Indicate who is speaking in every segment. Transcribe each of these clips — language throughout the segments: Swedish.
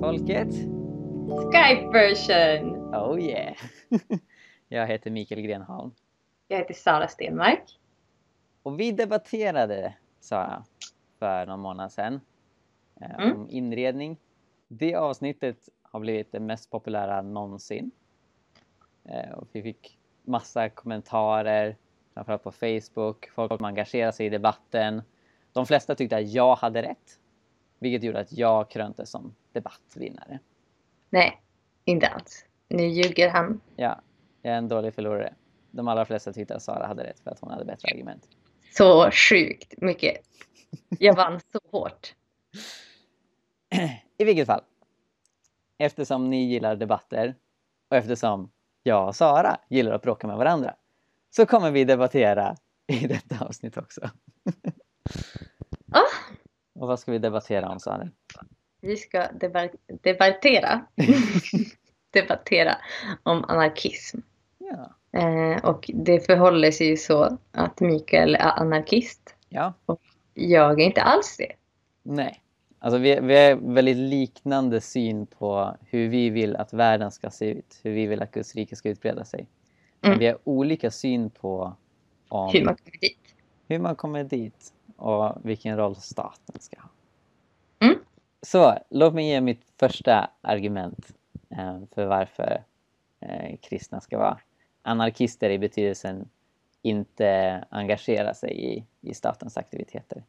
Speaker 1: välkomna till Jesusfolket.
Speaker 2: Skype version!
Speaker 1: Oh yeah! Jag heter Mikael Grenholm.
Speaker 2: Jag heter Sara Stenmark.
Speaker 1: Och vi debatterade, Sara, för någon månad sedan eh,
Speaker 2: Mm.
Speaker 1: om inredning. Det avsnittet har blivit det mest populära någonsin. Eh, och vi fick massa kommentarer, framförallt på Facebook. Folk som engagerade sig i debatten. De flesta tyckte att jag hade rätt. Vilket gjorde att jag kröntes som debattvinnare.
Speaker 2: Nej, inte alls. Nu ljuger han.
Speaker 1: Ja, jag är en dålig förlorare. De allra flesta tyckte att Sara hade rätt för att hon hade bättre argument.
Speaker 2: Så sjukt mycket. Jag vann så hårt.
Speaker 1: I vilket fall. Eftersom ni gillar debatter och eftersom jag och Sara gillar att bråka med varandra så kommer vi debattera i detta avsnitt också.
Speaker 2: Ah,
Speaker 1: Och vad ska vi debattera om Sara?
Speaker 2: Vi ska debattera. debattera om anarkism.
Speaker 1: Ja.
Speaker 2: Eh, och det förhåller sig ju så att Mikael är anarkist.
Speaker 1: ja,
Speaker 2: Jag är inte alls det.
Speaker 1: nej. Alltså vi, vi har väldigt liknande syn på hur vi vill att världen ska se ut, hur vi vill att Guds rike ska utbreda sig. Men
Speaker 2: Mm.
Speaker 1: vi har olika syn på om
Speaker 2: Hur man kommer dit.
Speaker 1: hur man kommer dit och vilken roll staten ska ha. Så låt mig ge mitt första argument eh, för varför eh, kristna ska vara anarkister i betydelsen inte engagera sig i, i statens aktiviteter.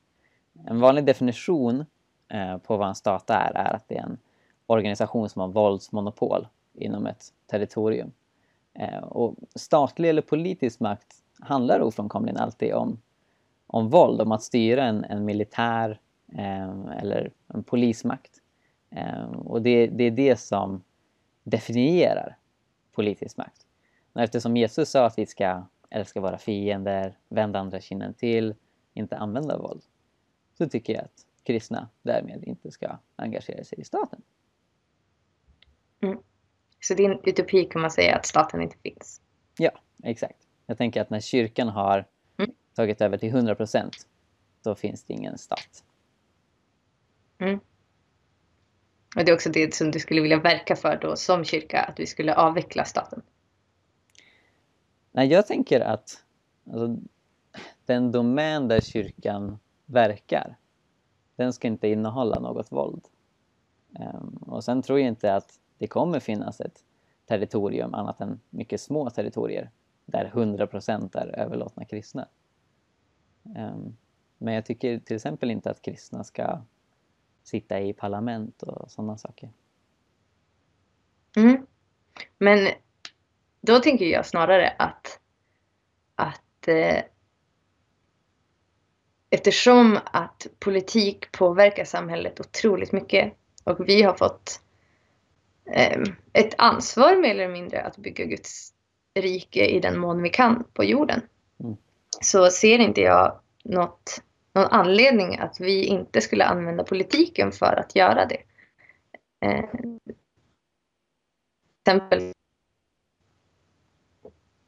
Speaker 1: En vanlig definition eh, på vad en stat är, är att det är en organisation som har våldsmonopol inom ett territorium. Eh, och statlig eller politisk makt handlar ofrånkomligen alltid om, om våld, om att styra en, en militär eller en polismakt. Eh, och det, det är det som definierar politisk makt. Och eftersom Jesus sa att vi ska älska våra fiender, vända andra kinden till, inte använda våld, så tycker jag att kristna därmed inte ska engagera sig i staten.
Speaker 2: Så din utopi kan man säga att staten inte finns.
Speaker 1: Ja, exakt. Jag tänker att när kyrkan har
Speaker 2: Mm.
Speaker 1: tagit över till 100 procent, då finns det ingen stat. Mm.
Speaker 2: Och det är också det som du skulle vilja verka för då som kyrka, att vi skulle avveckla staten.
Speaker 1: Nej, jag tänker att alltså, den domän där kyrkan verkar, den ska inte innehålla något våld. Um, och sen tror jag inte att det kommer finnas ett territorium annat än mycket små territorier där 100% är överlåtna kristna. Um, men jag tycker till exempel inte att kristna ska sitta i parlament och sådana saker.
Speaker 2: Mm. Men då tänker jag snarare att, att eh, eftersom att politik påverkar samhället otroligt mycket och vi har fått eh, ett ansvar mer eller mindre att bygga Guds rike i den mån vi kan på jorden.
Speaker 1: Mm.
Speaker 2: Så ser inte jag något, någon anledning att vi inte skulle använda politiken för att göra det. Eh, exempel.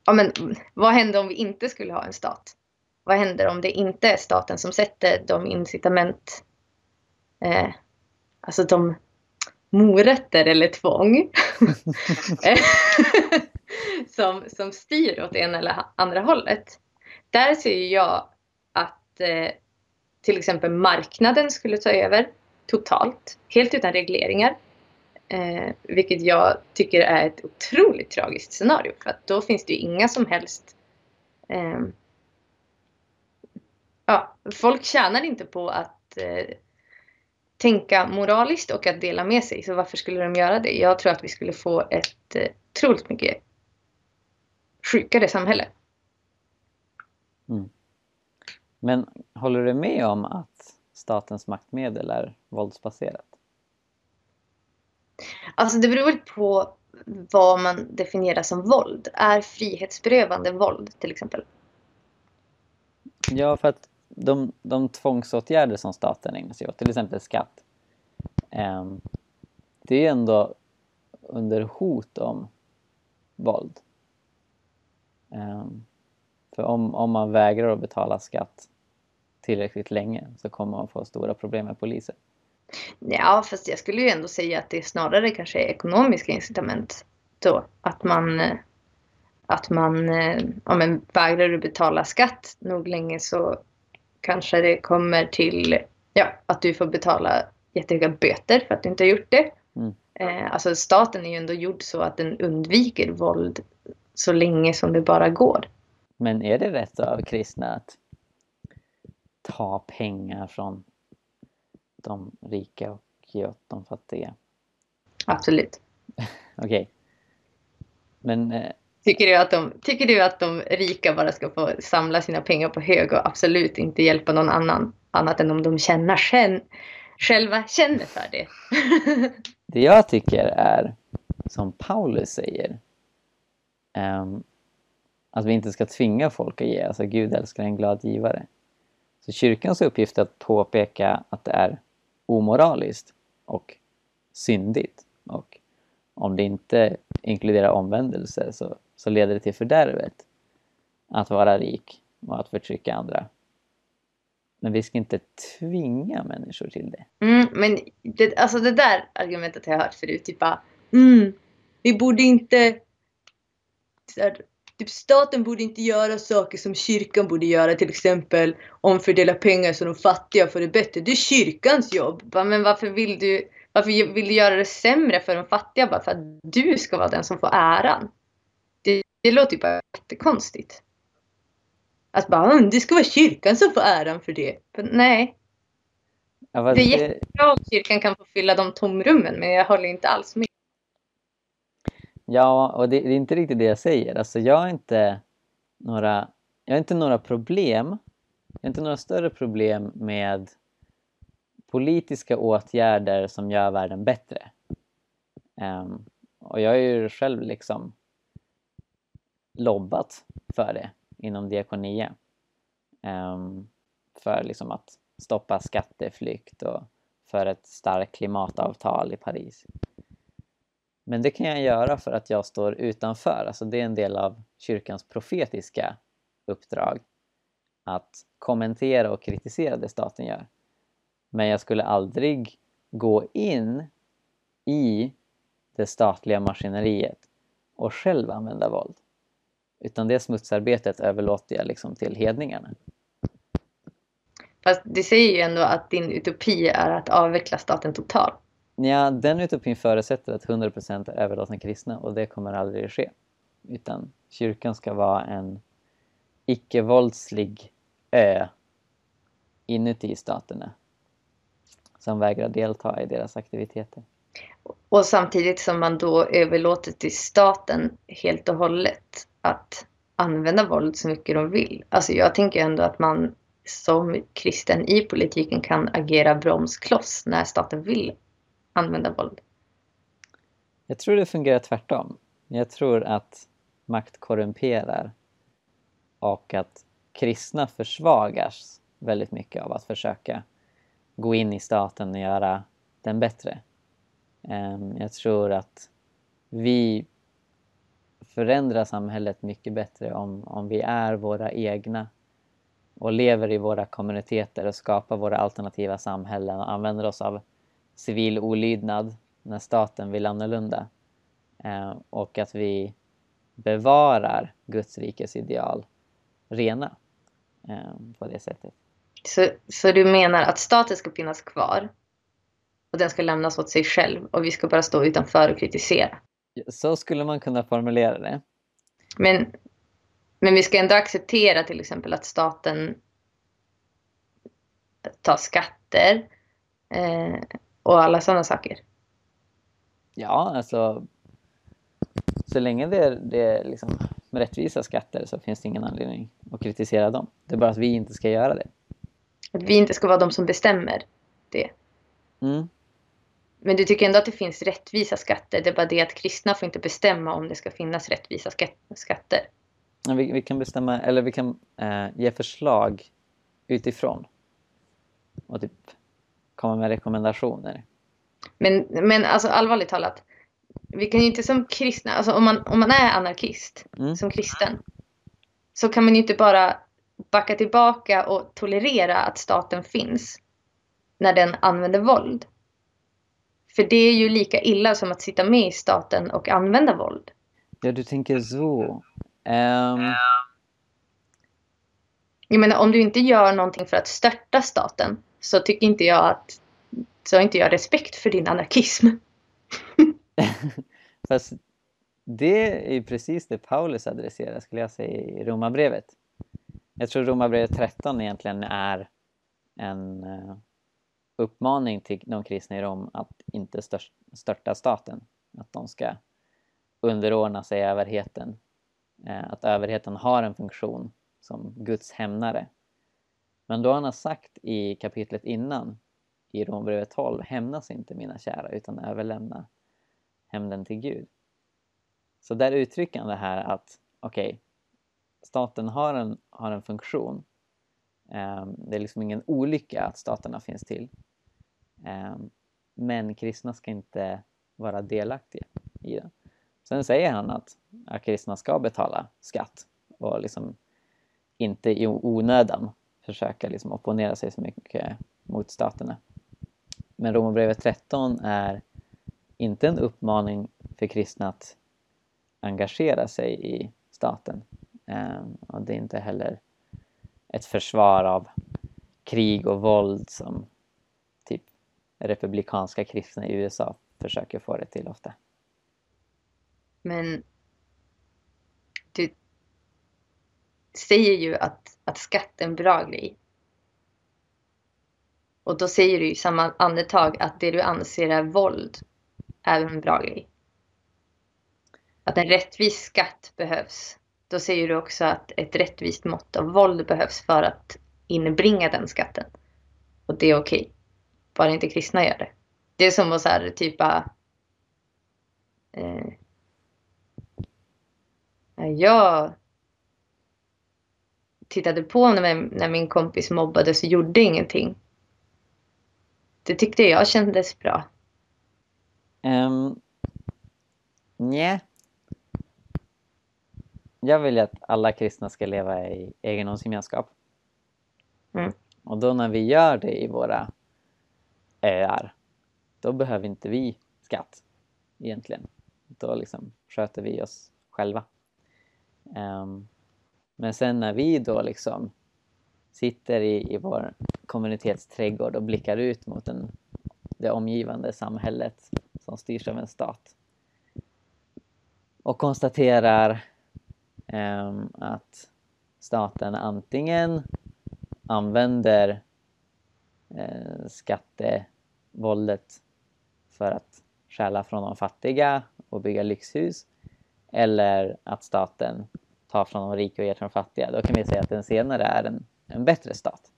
Speaker 2: Ja, men vad händer om vi inte skulle ha en stat? Vad händer om det inte är staten som sätter de incitament, eh, alltså de morötter eller tvång eh, som, som styr åt ena eller andra hållet? Där ser jag att eh, till exempel marknaden skulle ta över totalt, helt utan regleringar. Eh, vilket jag tycker är ett otroligt tragiskt scenario. För att då finns det ju inga som helst... Eh, ja, folk tjänar inte på att eh, tänka moraliskt och att dela med sig. Så varför skulle de göra det? Jag tror att vi skulle få ett eh, otroligt mycket sjukare samhälle. Mm.
Speaker 1: Men håller du med om att statens maktmedel är våldsbaserat?
Speaker 2: Alltså det beror väl på vad man definierar som våld. Är frihetsberövande våld till exempel?
Speaker 1: Ja, för att de, de tvångsåtgärder som staten ägnar sig åt, till exempel skatt, ehm, det är ändå under hot om våld. Ehm, för om, om man vägrar att betala skatt tillräckligt länge så kommer man få stora problem med polisen.
Speaker 2: Ja, fast jag skulle ju ändå säga att det snarare kanske är ekonomiska incitament då. Att man, att man eh, ja, men vägrar du betala skatt nog länge så kanske det kommer till ja, att du får betala jättehöga böter för att du inte har gjort det.
Speaker 1: Mm.
Speaker 2: Eh, alltså staten är ju ändå gjord så att den undviker våld så länge som det bara går.
Speaker 1: Men är det rätt av kristna att ta pengar från de rika och ge åt de fattiga?
Speaker 2: Absolut.
Speaker 1: Okej. Men eh,
Speaker 2: Tycker du, att de, tycker du att de rika bara ska få samla sina pengar på hög och absolut inte hjälpa någon annan? Annat än om de känner, känn, själva känner för det.
Speaker 1: det jag tycker är, som Paulus säger, ehm, att vi inte ska tvinga folk att ge. Alltså Gud älskar en glad givare. Så kyrkans uppgift är att påpeka att det är omoraliskt och syndigt. Och om det inte inkluderar omvändelse så, så leder det till fördärvet att vara rik och att förtrycka andra. Men vi ska inte tvinga människor till det.
Speaker 2: Mm, men det, alltså det där argumentet har jag hört förut. Typ bara, mm, vi borde inte... Här, typ staten borde inte göra saker som kyrkan borde göra. Till exempel omfördela pengar så de fattiga får det bättre. Det är kyrkans jobb. Men varför vill du varför vill du göra det sämre för de fattiga bara för att du ska vara den som får äran? Det, det låter ju bara jättekonstigt. Att bara, mm, det ska vara kyrkan som får äran för det. Men nej.
Speaker 1: Ja,
Speaker 2: det är det... jättebra om kyrkan kan få fylla de tomrummen, men jag håller inte alls med.
Speaker 1: Ja, och det, det, är inte riktigt det jag säger. Alltså jag har inte några, jag har inte några problem, jag har inte några större problem med politiska åtgärder som gör världen bättre. Um, och jag har ju själv liksom lobbat för det inom Diakonia. Um, ehm, för liksom att stoppa skatteflykt och för ett starkt klimatavtal i Paris. Men det kan jag göra för att jag står utanför, alltså det är en del av kyrkans profetiska uppdrag att kommentera och kritisera det staten gör. Men jag skulle aldrig gå in i det statliga maskineriet och själv använda våld. Utan det smutsarbetet överlåter jag liksom till hedningarna.
Speaker 2: Fast du säger ju ändå att din utopi är att avveckla staten totalt.
Speaker 1: Ja, den utopin förutsätter att 100% är överlåtna kristna och det kommer aldrig ske. Utan kyrkan ska vara en icke-våldslig ö inuti staterna som vägrar delta i deras aktiviteter.
Speaker 2: Och samtidigt som man då överlåter till staten helt och hållet att använda våld så mycket de vill. Alltså jag tänker ändå att man som kristen i politiken kan agera bromskloss när staten vill använda våld.
Speaker 1: Jag tror det fungerar tvärtom. Jag tror att makt korrumperar och att kristna försvagas väldigt mycket av att försöka gå in i staten och göra den bättre. Ehm, jag tror att vi förändrar samhället mycket bättre om, om vi är våra egna och lever i våra kommuniteter och skapar våra alternativa samhällen och använder oss av civil olydnad när staten vill annorlunda. Ehm, och att vi bevarar Guds rikes ideal rena ehm, på det sättet.
Speaker 2: Så, så du menar att staten ska finnas kvar och den ska lämnas åt sig själv och vi ska bara stå utanför och kritisera?
Speaker 1: Så skulle man kunna formulera det.
Speaker 2: Men, men vi ska ändå acceptera till exempel att staten tar skatter eh, och alla sådana saker.
Speaker 1: Ja, alltså så länge det är, det är liksom rättvisa skatter så finns det ingen anledning att kritisera dem. Det är bara att vi inte ska göra det.
Speaker 2: Att vi inte ska vara de som bestämmer det.
Speaker 1: Mm.
Speaker 2: Men du tycker ändå att det finns rättvisa skatter. Det är bara det att kristna får inte bestämma om det ska finnas rättvisa skatter.
Speaker 1: Vi, vi kan bestämma, eller vi kan eh, ge förslag utifrån. Och typ komma med rekommendationer.
Speaker 2: Men, men alltså allvarligt talat. Vi kan ju inte som kristna, alltså om man, om man är anarkist mm. som kristen. Så kan man ju inte bara backa tillbaka och tolerera att staten finns när den använder våld. För det är ju lika illa som att sitta med i staten och använda våld.
Speaker 1: Ja, du tänker så. Um...
Speaker 2: Jag menar, om du inte gör någonting för att störta staten så tycker inte jag att så har inte jag respekt för din anarkism.
Speaker 1: Fast det är precis det Paulus adresserar skulle jag säga i Romarbrevet. Jag tror Romarbrevet 13 egentligen är en eh, uppmaning till de kristna i Rom att inte störta staten. Att de ska underordna sig överheten. Eh, att överheten har en funktion som Guds hämnare. Men då han har sagt i kapitlet innan, i Romarbrevet 12, hämnas inte mina kära utan överlämna hämnden till Gud. Så där uttrycker han det här att okej, okay, staten har en, har en funktion. Um, det är liksom ingen olycka att staterna finns till. Um, men kristna ska inte vara delaktiga i den. Sen säger han att, att kristna ska betala skatt och liksom inte i onödan försöka liksom opponera sig så mycket mot staterna. Men Romarbrevet 13 är inte en uppmaning för kristna att engagera sig i staten. Ehm, och det är inte heller ett försvar av krig och våld som typ republikanska kristna i USA försöker få det till ofta.
Speaker 2: Men du säger ju att, att skatt är en bra grej. Och då säger du i samma andetag att det du anser är våld är en bra grej. Att en rättvis skatt behövs. Då säger du också att ett rättvist mått av våld behövs för att inbringa den skatten. Och det är okej. Bara inte kristna gör det. Det är som att så här, typa... Eh, jag tittade på när, min kompis mobbades och gjorde ingenting. Det tyckte jag kändes bra.
Speaker 1: Um, nej. Jag vill att alla kristna ska leva i egendomsgemenskap. Mm. Och då när vi gör det i våra öar, då behöver inte vi skatt egentligen. Då liksom sköter vi oss själva. Um, men sen när vi då liksom sitter i, i vår kommunitetsträdgård och blickar ut mot den, det omgivande samhället som styrs av en stat och konstaterar eh, att staten antingen använder eh, skattevåldet för att stjäla från de fattiga och bygga lyxhus eller att staten tar från de rika och ger till de fattiga, då kan vi säga att den senare är en, en bättre stat.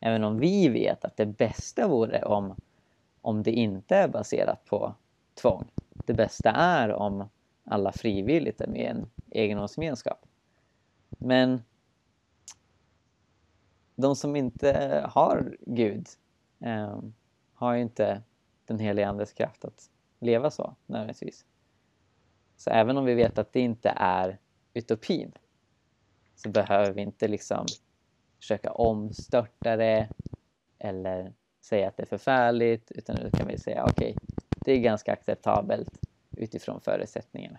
Speaker 1: Även om vi vet att det bästa vore om, om det inte är baserat på tvång. Det bästa är om alla frivilligt är med i en egendomsgemenskap. Men de som inte har Gud eh, har ju inte den heliga Andes kraft att leva så nödvändigtvis. Så även om vi vet att det inte är utopin så behöver vi inte liksom försöka omstörta det eller säga att det är förfärligt utan då kan vi säga okej, okay, det är ganska acceptabelt utifrån förutsättningarna.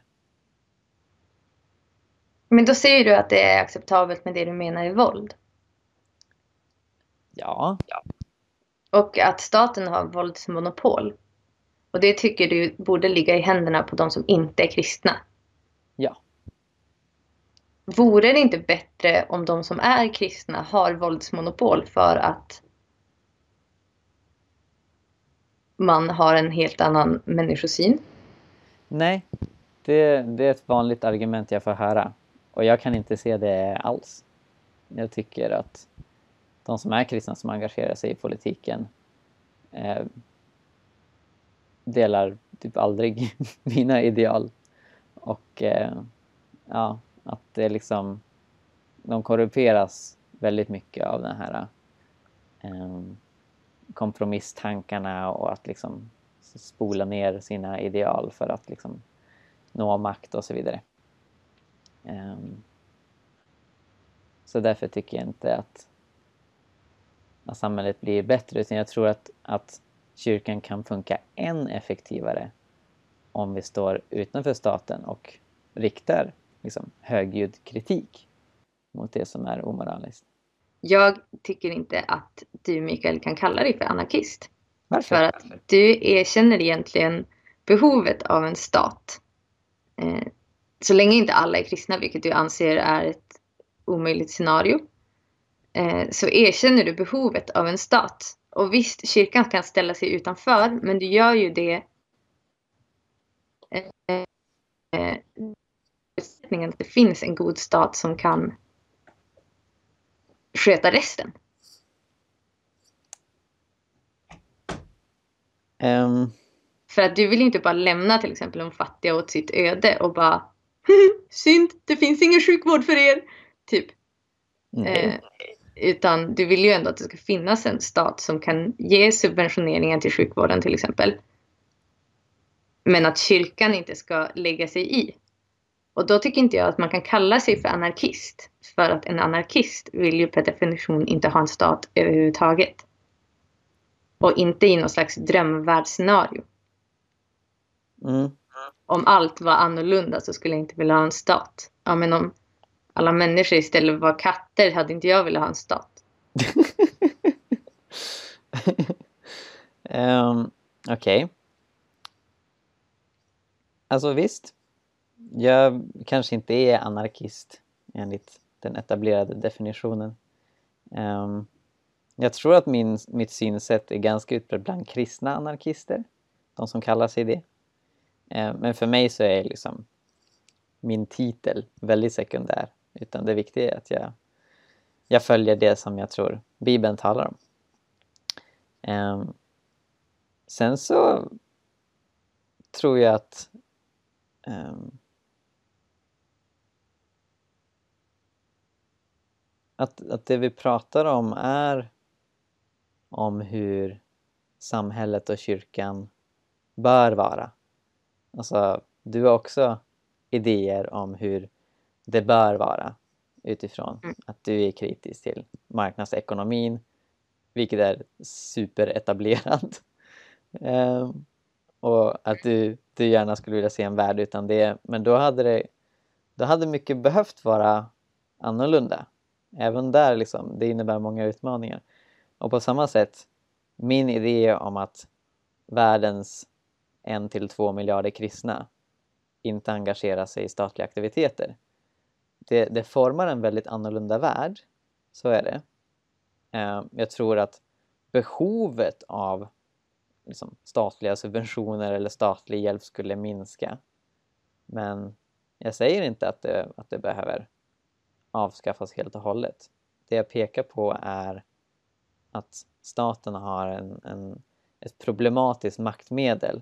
Speaker 2: Men då säger du att det är acceptabelt med det du menar är våld?
Speaker 1: Ja. ja.
Speaker 2: Och att staten har våldsmonopol. Och det tycker du borde ligga i händerna på de som inte är kristna? Vore det inte bättre om de som är kristna har våldsmonopol för att man har en helt annan människosyn?
Speaker 1: Nej, det, det är ett vanligt argument jag får höra. Och jag kan inte se det alls. Jag tycker att de som är kristna som engagerar sig i politiken eh, delar typ aldrig mina ideal. Och eh, ja, att det liksom de korrumperas väldigt mycket av den här eh, kompromisstankarna och att liksom spola ner sina ideal för att liksom nå makt och så vidare. Um, så därför tycker jag inte att, att samhället blir bättre utan jag tror att, att kyrkan kan funka än effektivare om vi står utanför staten och riktar liksom, högljudd kritik mot det som är omoraliskt.
Speaker 2: Jag tycker inte att du Mikael kan kalla dig för anarkist.
Speaker 1: Varför?
Speaker 2: För att du erkänner egentligen behovet av en stat. Eh, så länge inte alla är kristna, vilket du anser är ett omöjligt scenario, eh, så erkänner du behovet av en stat. Och visst, kyrkan kan ställa sig utanför, men du gör ju det eh, att det finns en god stat som kan sköta resten.
Speaker 1: Um,
Speaker 2: För att du vill inte bara lämna till exempel de fattiga åt sitt öde och bara synd, det finns ingen sjukvård för er. Typ. Eh, utan du vill ju ändå att det ska finnas en stat som kan ge subventioneringar till sjukvården till exempel. Men att kyrkan inte ska lägga sig i. Och då tycker inte jag att man kan kalla sig för anarkist. För att en anarkist vill ju per definition inte ha en stat överhuvudtaget. Och inte i något slags drömvärldsscenario.
Speaker 1: Mm.
Speaker 2: Om allt var annorlunda så skulle jag inte vilja ha en stat. Ja men om alla människor istället var katter hade inte jag velat ha en stat.
Speaker 1: um, Okej. Alltså visst. Jag kanske inte är anarkist enligt den etablerade definitionen. Um, jag tror att min, mitt synsätt är ganska utbrett bland kristna anarkister. De som kallar sig det. Um, men för mig så är liksom min titel väldigt sekundär. Utan det viktiga är att jag, jag följer det som jag tror Bibeln talar om. Um, sen så tror jag att um, att, att det vi pratar om är om hur samhället och kyrkan bör vara. Alltså, du har också idéer om hur det bör vara utifrån
Speaker 2: Mm.
Speaker 1: att du är kritisk till marknadsekonomin, vilket är superetablerat. Ehm, och att du, du gärna skulle vilja se en värld utan det, men då hade det då hade mycket behövt vara annorlunda. Även där liksom, det innebär många utmaningar. Och på samma sätt, min idé om att världens en till två miljarder kristna inte engagerar sig i statliga aktiviteter. Det, det formar en väldigt annorlunda värld, så är det. Eh, jag tror att behovet av liksom, statliga subventioner eller statlig hjälp skulle minska. Men jag säger inte att det, att det behöver avskaffas helt och hållet. Det jag pekar på är att staten har en, en, ett problematiskt maktmedel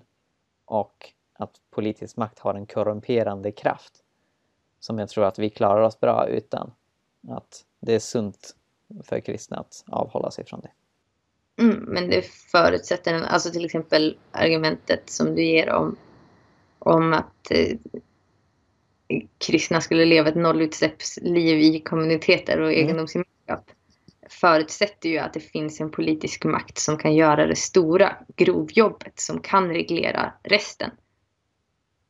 Speaker 1: och att politisk makt har en korrumperande kraft som jag tror att vi klarar oss bra utan. Att det är sunt för kristna att avhålla sig från det.
Speaker 2: Mm, men det förutsätter, alltså till exempel argumentet som du ger om, om att eh, kristna skulle leva ett nollutsläppsliv i kommuniteter och
Speaker 1: Mm.
Speaker 2: egendomsgemenskap förutsätter ju att det finns en politisk makt som kan göra det stora grovjobbet, som kan reglera resten.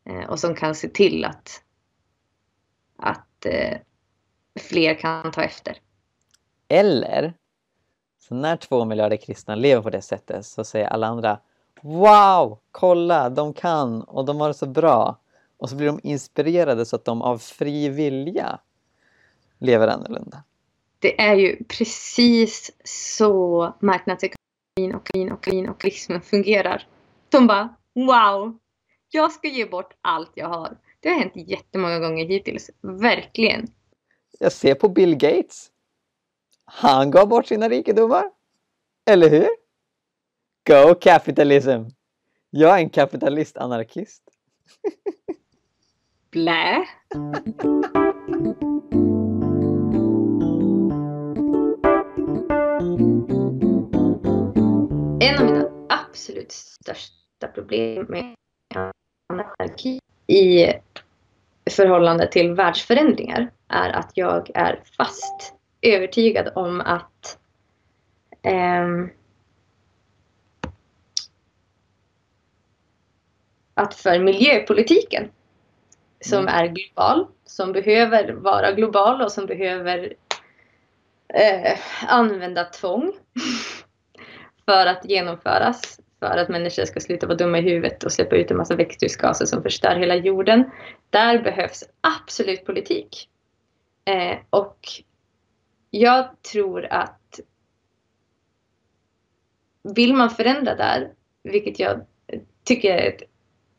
Speaker 2: Eh, och som kan se till att, att eh, fler kan ta efter.
Speaker 1: Eller, så när två miljarder kristna lever på det sättet så säger alla andra Wow! Kolla, de kan och de har det så bra. Och så blir de inspirerade så att de av fri vilja lever annorlunda.
Speaker 2: Det är ju precis så marknadsekonomin och vin och vin och turismen fungerar. De bara wow! Jag ska ge bort allt jag har. Det har hänt jättemånga gånger hittills. Verkligen.
Speaker 1: Jag ser på Bill Gates. Han gav bort sina rikedomar. Eller hur? Go capitalism! Jag är en kapitalist-anarkist.
Speaker 2: Blä. En av mina absolut största problem med anarki i förhållande till världsförändringar är att jag är fast övertygad om att ehm, att för miljöpolitiken som
Speaker 1: Mm.
Speaker 2: är global, som behöver vara global och som behöver eh, använda tvång för att genomföras. För att människor ska sluta vara dumma i huvudet och släppa ut en massa växthusgaser som förstör hela jorden. Där behövs absolut politik. Eh, och jag tror att vill man förändra där, vilket jag tycker är ett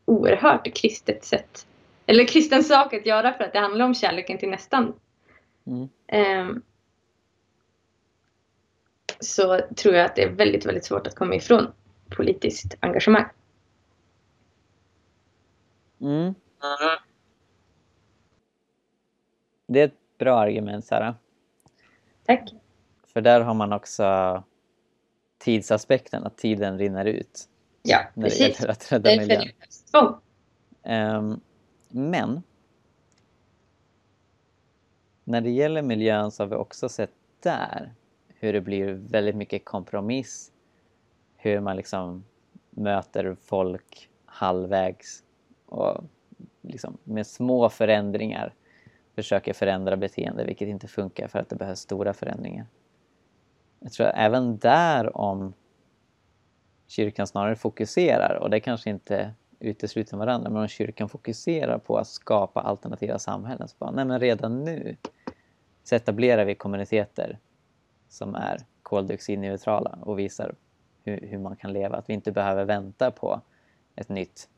Speaker 2: oerhört kristet sätt, eller kristen sak att göra för att det handlar om kärleken till nästan.
Speaker 1: Mm.
Speaker 2: Ehm, så tror jag att det är väldigt, väldigt svårt att komma ifrån politiskt engagemang.
Speaker 1: Mm. Det är ett bra argument, Sara.
Speaker 2: Tack.
Speaker 1: För där har man också tidsaspekten, att tiden rinner ut
Speaker 2: Ja,
Speaker 1: när det
Speaker 2: precis.
Speaker 1: gäller att rädda miljön.
Speaker 2: det.
Speaker 1: Ehm, men när det gäller miljön så har vi också sett där hur det blir väldigt mycket kompromiss. Hur man liksom möter folk halvvägs och liksom med små förändringar försöker förändra beteende vilket inte funkar för att det behövs stora förändringar. Jag tror att även där om kyrkan snarare fokuserar och det kanske inte utesluter varandra men om kyrkan fokuserar på att skapa alternativa samhällen så bara, nej men redan nu så etablerar vi kommuniteter som är koldioxidneutrala och visar hur, hur man kan leva. Att vi inte behöver vänta på ett nytt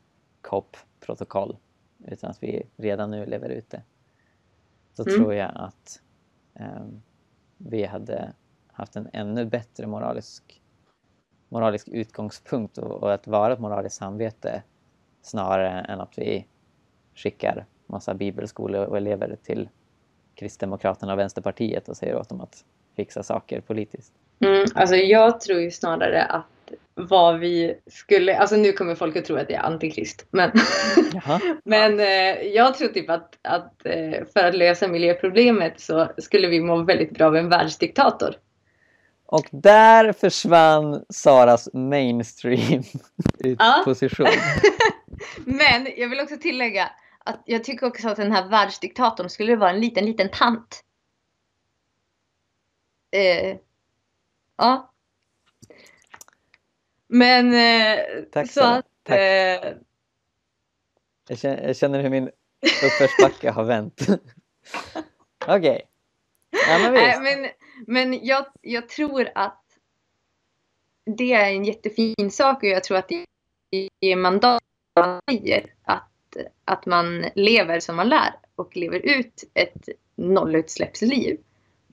Speaker 1: COP-protokoll utan att vi redan nu lever ut det. Så
Speaker 2: Mm.
Speaker 1: tror jag att ehm, vi hade haft en ännu bättre moralisk, moralisk utgångspunkt och, och att vara ett moraliskt samvete snarare än att vi skickar massa bibelskolor och elever till Kristdemokraterna och Vänsterpartiet och säger åt dem att fixa saker politiskt.
Speaker 2: Mm, alltså jag tror ju snarare att vad vi skulle, alltså nu kommer folk att tro att jag är antikrist, men, men eh, jag tror typ att, att eh, för att lösa miljöproblemet så skulle vi må väldigt bra av en världsdiktator.
Speaker 1: Och där försvann Saras mainstream
Speaker 2: Ja.
Speaker 1: position.
Speaker 2: Men jag vill också tillägga att jag tycker också att den här världsdiktatorn skulle vara en liten, liten tant. Eh, ja. Men eh,
Speaker 1: Tack,
Speaker 2: så att...
Speaker 1: Tack.
Speaker 2: Eh,
Speaker 1: Jag känner, jag känner hur min uppförsbacke har vänt. Okej. Ja, men
Speaker 2: men men jag, jag tror att det är en jättefin sak och jag tror att det ger mandat att, att man lever som man lär och lever ut ett nollutsläppsliv.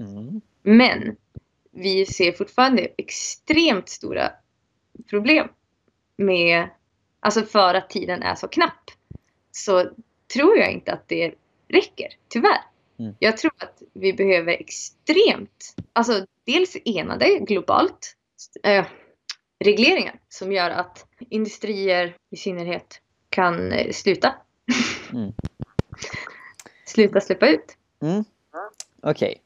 Speaker 1: Mm.
Speaker 2: Men vi ser fortfarande extremt stora problem med, alltså för att tiden är så knapp. Så tror jag inte att det räcker, tyvärr.
Speaker 1: Mm.
Speaker 2: Jag tror att vi behöver extremt, alltså dels enade globalt eh, regleringar som gör att industrier i synnerhet kan eh, sluta.
Speaker 1: Mm.
Speaker 2: sluta släppa ut.
Speaker 1: Mm. Okej.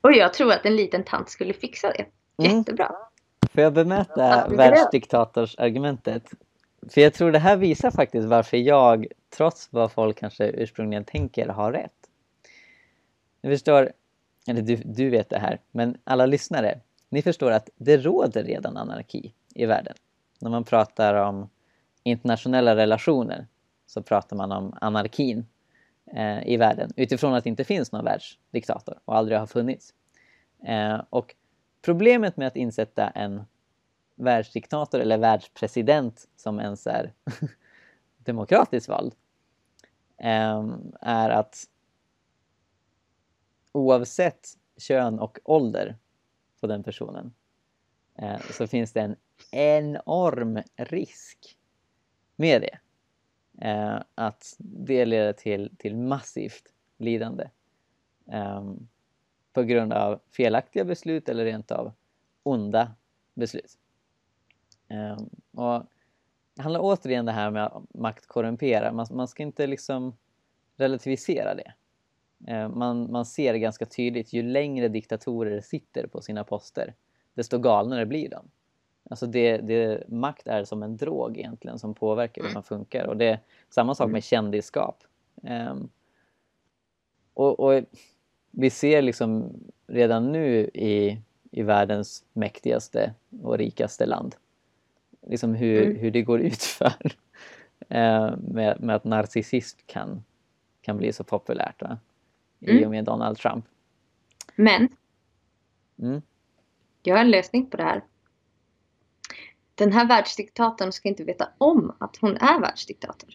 Speaker 2: Och jag tror att en liten tant skulle fixa det
Speaker 1: Mm.
Speaker 2: jättebra.
Speaker 1: Får jag bemöta
Speaker 2: Ja,
Speaker 1: världsdiktatorsargumentet? För jag tror det här visar faktiskt varför jag, trots vad folk kanske ursprungligen tänker, har rätt. Ni förstår, eller du, du vet det här, men alla lyssnare, ni förstår att det råder redan anarki i världen. När man pratar om internationella relationer så pratar man om anarkin eh, i världen utifrån att det inte finns någon världsdiktator och aldrig har funnits. Eh, och problemet med att insätta en världsdiktator eller världspresident som ens är demokratiskt vald eh, är att oavsett kön och ålder på den personen eh, så finns det en enorm risk med det. Eh, att det leder till, till massivt lidande. Eh, på grund av felaktiga beslut eller rent av onda beslut. Eh, och det handlar återigen det här med att makt korrumperar. Man, man ska inte liksom relativisera det. Eh, man, man ser ganska tydligt, ju längre diktatorer sitter på sina poster, desto galnare blir de. Alltså det, det, makt är som en drog egentligen som påverkar hur man funkar. Och det är samma sak med kändisskap. Um, och, och, vi ser liksom redan nu i, i världens mäktigaste och rikaste land liksom hur, mm. hur det går ut för uh, med, med att narcissist kan, kan bli så populärt va? I mm. och med Donald Trump.
Speaker 2: Men mm. jag har en lösning på det här den här världsdiktatorn ska inte veta om att hon är världsdiktator.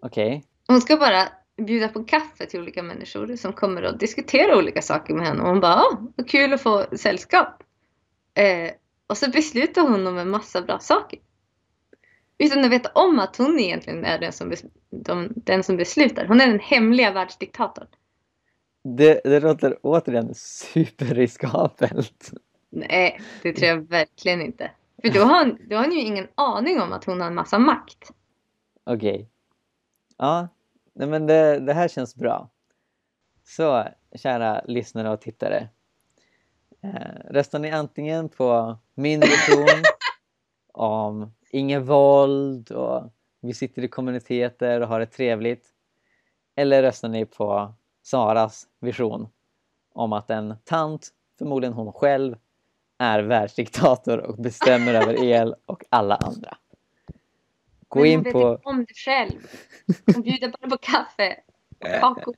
Speaker 1: Okej. Okay.
Speaker 2: Hon ska bara bjuda på kaffe till olika människor som kommer att diskutera olika saker med henne. Och hon bara, Åh, vad kul att få sällskap. Eh, och så beslutar hon om en massa bra saker. Utan att veta om att hon egentligen är den som, de, den som beslutar. Hon är den hemliga världsdiktatorn.
Speaker 1: Det, det låter återigen superriskabelt.
Speaker 2: Nej, det tror jag verkligen inte. För då har, hon, då har hon ju ingen aning om att hon har en massa makt.
Speaker 1: Okej. Okay. Ja, nej men det, det här känns bra. Så, kära lyssnare och tittare. Eh, röstar ni antingen på min vision om inget våld och vi sitter i kommuniteter och har det trevligt. Eller röstar ni på Saras vision om att en tant, förmodligen hon själv, är världsdiktator och bestämmer över el och alla andra.
Speaker 2: Gå in på... Men om dig själv. Hon bjuder bara på kaffe och kakor.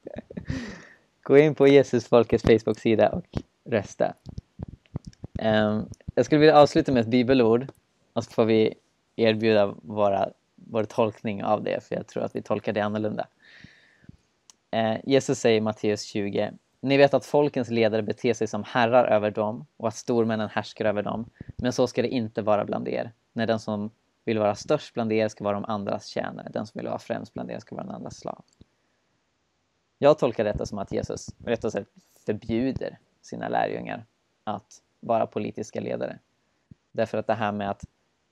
Speaker 1: Gå in på Jesusfolkets Facebook-sida och rösta. Um, jag skulle vilja avsluta med ett bibelord och så får vi erbjuda våra, vår tolkning av det för jag tror att vi tolkar det annorlunda. Eh, Jesus säger i Matteus 20 ni vet att folkens ledare beter sig som herrar över dem och att stormännen härskar över dem. Men så ska det inte vara bland er. När den som vill vara störst bland er ska vara de andras tjänare. Den som vill vara främst bland er ska vara den andras slav. Jag tolkar detta som att Jesus rätt och sagt förbjuder sina lärjungar att vara politiska ledare. Därför att det här med att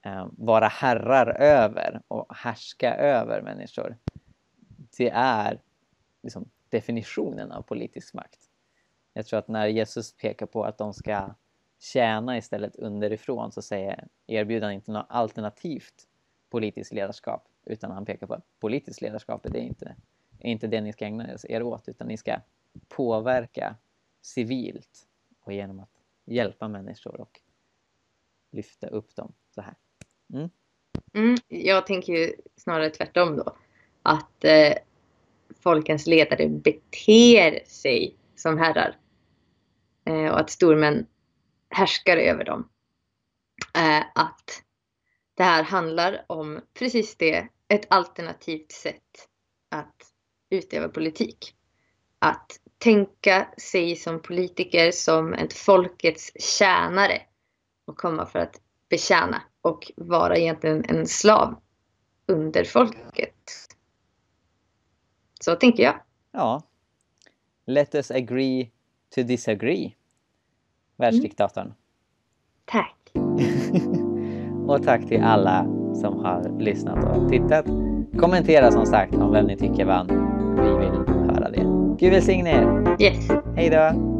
Speaker 1: Eh, vara herrar över och härska över människor, det är liksom definitionen av politisk makt. Jag tror att när Jesus pekar på att de ska tjäna istället underifrån så säger, erbjuder han inte något alternativt politiskt ledarskap utan han pekar på att politiskt ledarskap är inte, är inte det ni ska ägna er åt utan ni ska påverka civilt och genom att hjälpa människor och lyfta upp dem så här.
Speaker 2: Mm. Mm, jag tänker ju snarare tvärtom då. Att eh, folkens ledare beter sig som herrar. Eh, och att stormän härskar över dem. Eh, att det här handlar om precis det, ett alternativt sätt att utöva politik. Att tänka sig som politiker som ett folkets tjänare och komma för att betjäna och vara egentligen en slav under folket. Så tänker jag.
Speaker 1: Ja. Let us agree to disagree. Världsdiktatorn. Mm.
Speaker 2: Tack.
Speaker 1: och tack till alla som har lyssnat och tittat. Kommentera som sagt om vem ni tycker vann. Vi vill höra det. Gud välsigne er.
Speaker 2: Yes.
Speaker 1: Hej då.